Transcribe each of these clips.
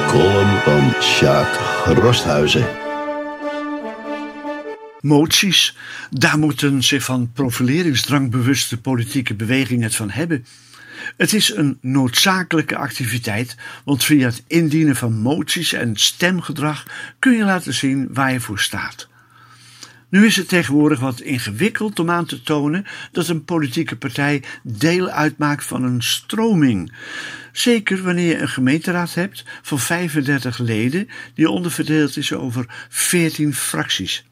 column van Sjaak Rosthuizen. Moties, daar moeten zich van profileringsdrang bewuste politieke bewegingen het van hebben. Het is een noodzakelijke activiteit, want via het indienen van moties en stemgedrag kun je laten zien waar je voor staat. Nu is het tegenwoordig wat ingewikkeld om aan te tonen dat een politieke partij deel uitmaakt van een stroming. Zeker wanneer je een gemeenteraad hebt van 35 leden die onderverdeeld is over 14 fracties.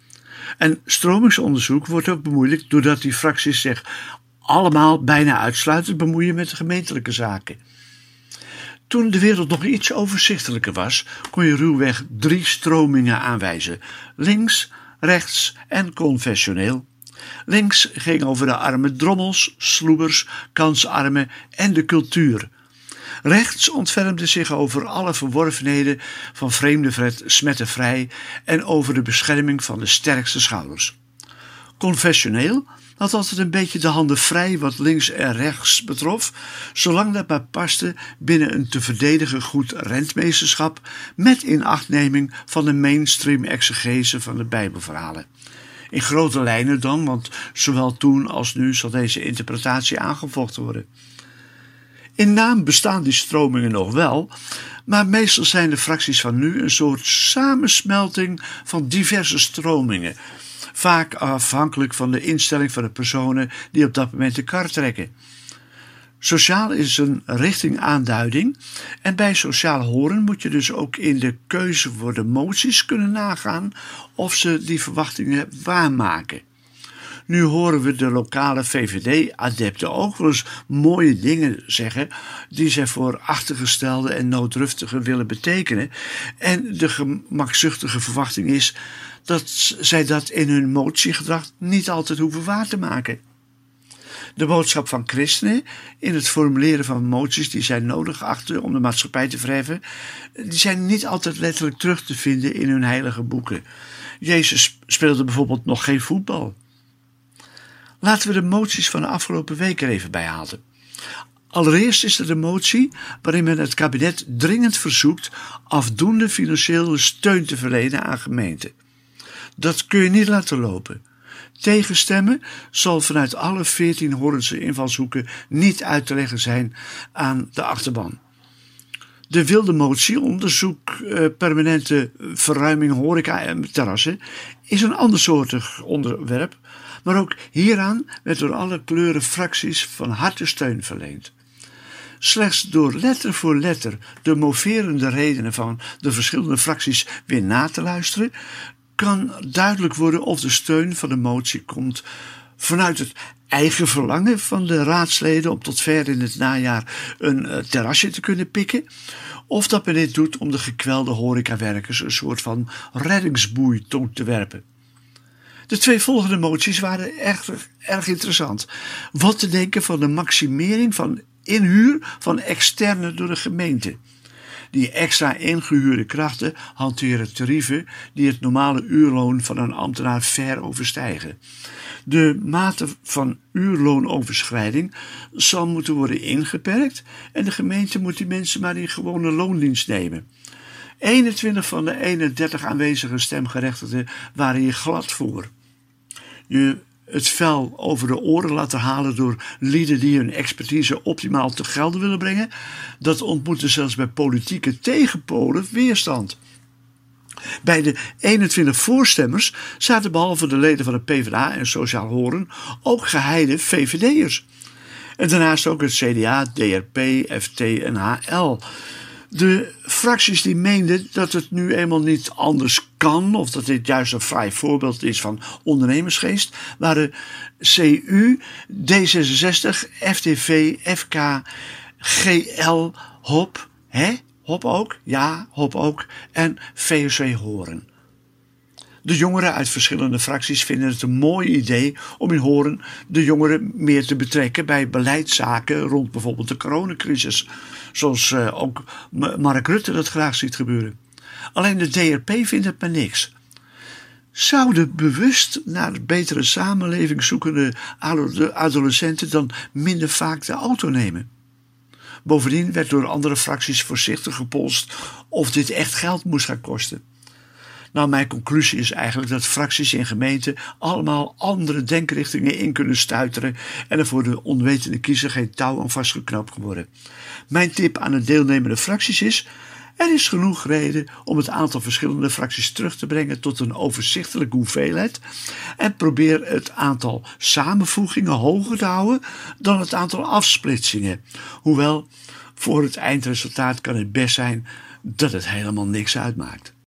En stromingsonderzoek wordt ook bemoeilijkt doordat die fracties zich allemaal bijna uitsluitend bemoeien met de gemeentelijke zaken. Toen de wereld nog iets overzichtelijker was, kon je ruwweg drie stromingen aanwijzen: links, rechts en confessioneel. Links ging over de arme drommels, sloebers, kansarmen en de cultuur. Rechts ontfermde zich over alle verworvenheden van vreemde smettenvrij en over de bescherming van de sterkste schouders. Confessioneel had altijd een beetje de handen vrij wat links en rechts betrof, zolang dat maar paste binnen een te verdedigen goed rentmeesterschap met inachtneming van de mainstream exegese van de Bijbelverhalen. In grote lijnen dan, want zowel toen als nu zal deze interpretatie aangevochten worden. In naam bestaan die stromingen nog wel, maar meestal zijn de fracties van nu een soort samensmelting van diverse stromingen, vaak afhankelijk van de instelling van de personen die op dat moment de kar trekken. Sociaal is een richtingaanduiding en bij sociaal horen moet je dus ook in de keuze voor de moties kunnen nagaan of ze die verwachtingen waarmaken. Nu horen we de lokale VVD-adepten ook wel eens mooie dingen zeggen die zij voor achtergestelde en nooddruftige willen betekenen. En de gemakzuchtige verwachting is dat zij dat in hun motiegedrag niet altijd hoeven waar te maken. De boodschap van christenen in het formuleren van moties die zij nodig achten om de maatschappij te verheffen, die zijn niet altijd letterlijk terug te vinden in hun heilige boeken. Jezus speelde bijvoorbeeld nog geen voetbal. Laten we de moties van de afgelopen week er even bij halen. Allereerst is er de motie waarin men het kabinet dringend verzoekt afdoende financiële steun te verlenen aan gemeenten. Dat kun je niet laten lopen. Tegenstemmen zal vanuit alle veertien Horense invalshoeken niet uit te leggen zijn aan de achterban. De wilde motie onderzoek uh, permanente verruiming horeca en terrassen is een andersoortig onderwerp, maar ook hieraan werd door alle kleuren fracties van harte steun verleend. Slechts door letter voor letter de moverende redenen van de verschillende fracties weer na te luisteren, kan duidelijk worden of de steun van de motie komt vanuit het eigen verlangen van de raadsleden om tot ver in het najaar een eh, terrasje te kunnen pikken, of dat men dit doet om de gekwelde horecawerkers een soort van reddingsboei toe te werpen. De twee volgende moties waren erg, erg interessant. Wat te denken van de maximering van inhuur van externe door de gemeente. Die extra ingehuurde krachten hanteren tarieven die het normale uurloon van een ambtenaar ver overstijgen. De mate van uurloonoverschrijding zal moeten worden ingeperkt en de gemeente moet die mensen maar in gewone loondienst nemen. 21 van de 31 aanwezige stemgerechtigden waren hier glad voor. Je het vel over de oren laten halen door lieden die hun expertise optimaal te gelden willen brengen, dat ontmoette zelfs bij politieke tegenpolen weerstand. Bij de 21 voorstemmers zaten behalve de leden van de PvdA en Sociaal Horen ook geheide VVD'ers. En daarnaast ook het CDA, DRP, FT en HL. De fracties die meenden dat het nu eenmaal niet anders kan, of dat dit juist een vrij voorbeeld is van ondernemersgeest, waren CU, D66, FTV, FK, GL, HOP, hè? HOP ook, ja, HOP ook, en VOC Horen. De jongeren uit verschillende fracties vinden het een mooi idee om in Horen de jongeren meer te betrekken bij beleidszaken rond bijvoorbeeld de coronacrisis, zoals uh, ook Mark Rutte dat graag ziet gebeuren. Alleen de DRP vindt het maar niks. Zouden bewust naar betere samenleving zoekende adolescenten dan minder vaak de auto nemen? Bovendien werd door andere fracties voorzichtig gepolst of dit echt geld moest gaan kosten. Nou, mijn conclusie is eigenlijk dat fracties in gemeenten allemaal andere denkrichtingen in kunnen stuiteren en er voor de onwetende kiezer geen touw aan vastgeknoopt worden. Mijn tip aan de deelnemende fracties is: er is genoeg reden om het aantal verschillende fracties terug te brengen tot een overzichtelijke hoeveelheid en probeer het aantal samenvoegingen hoger te houden dan het aantal afsplitsingen. Hoewel voor het eindresultaat kan het best zijn dat het helemaal niks uitmaakt.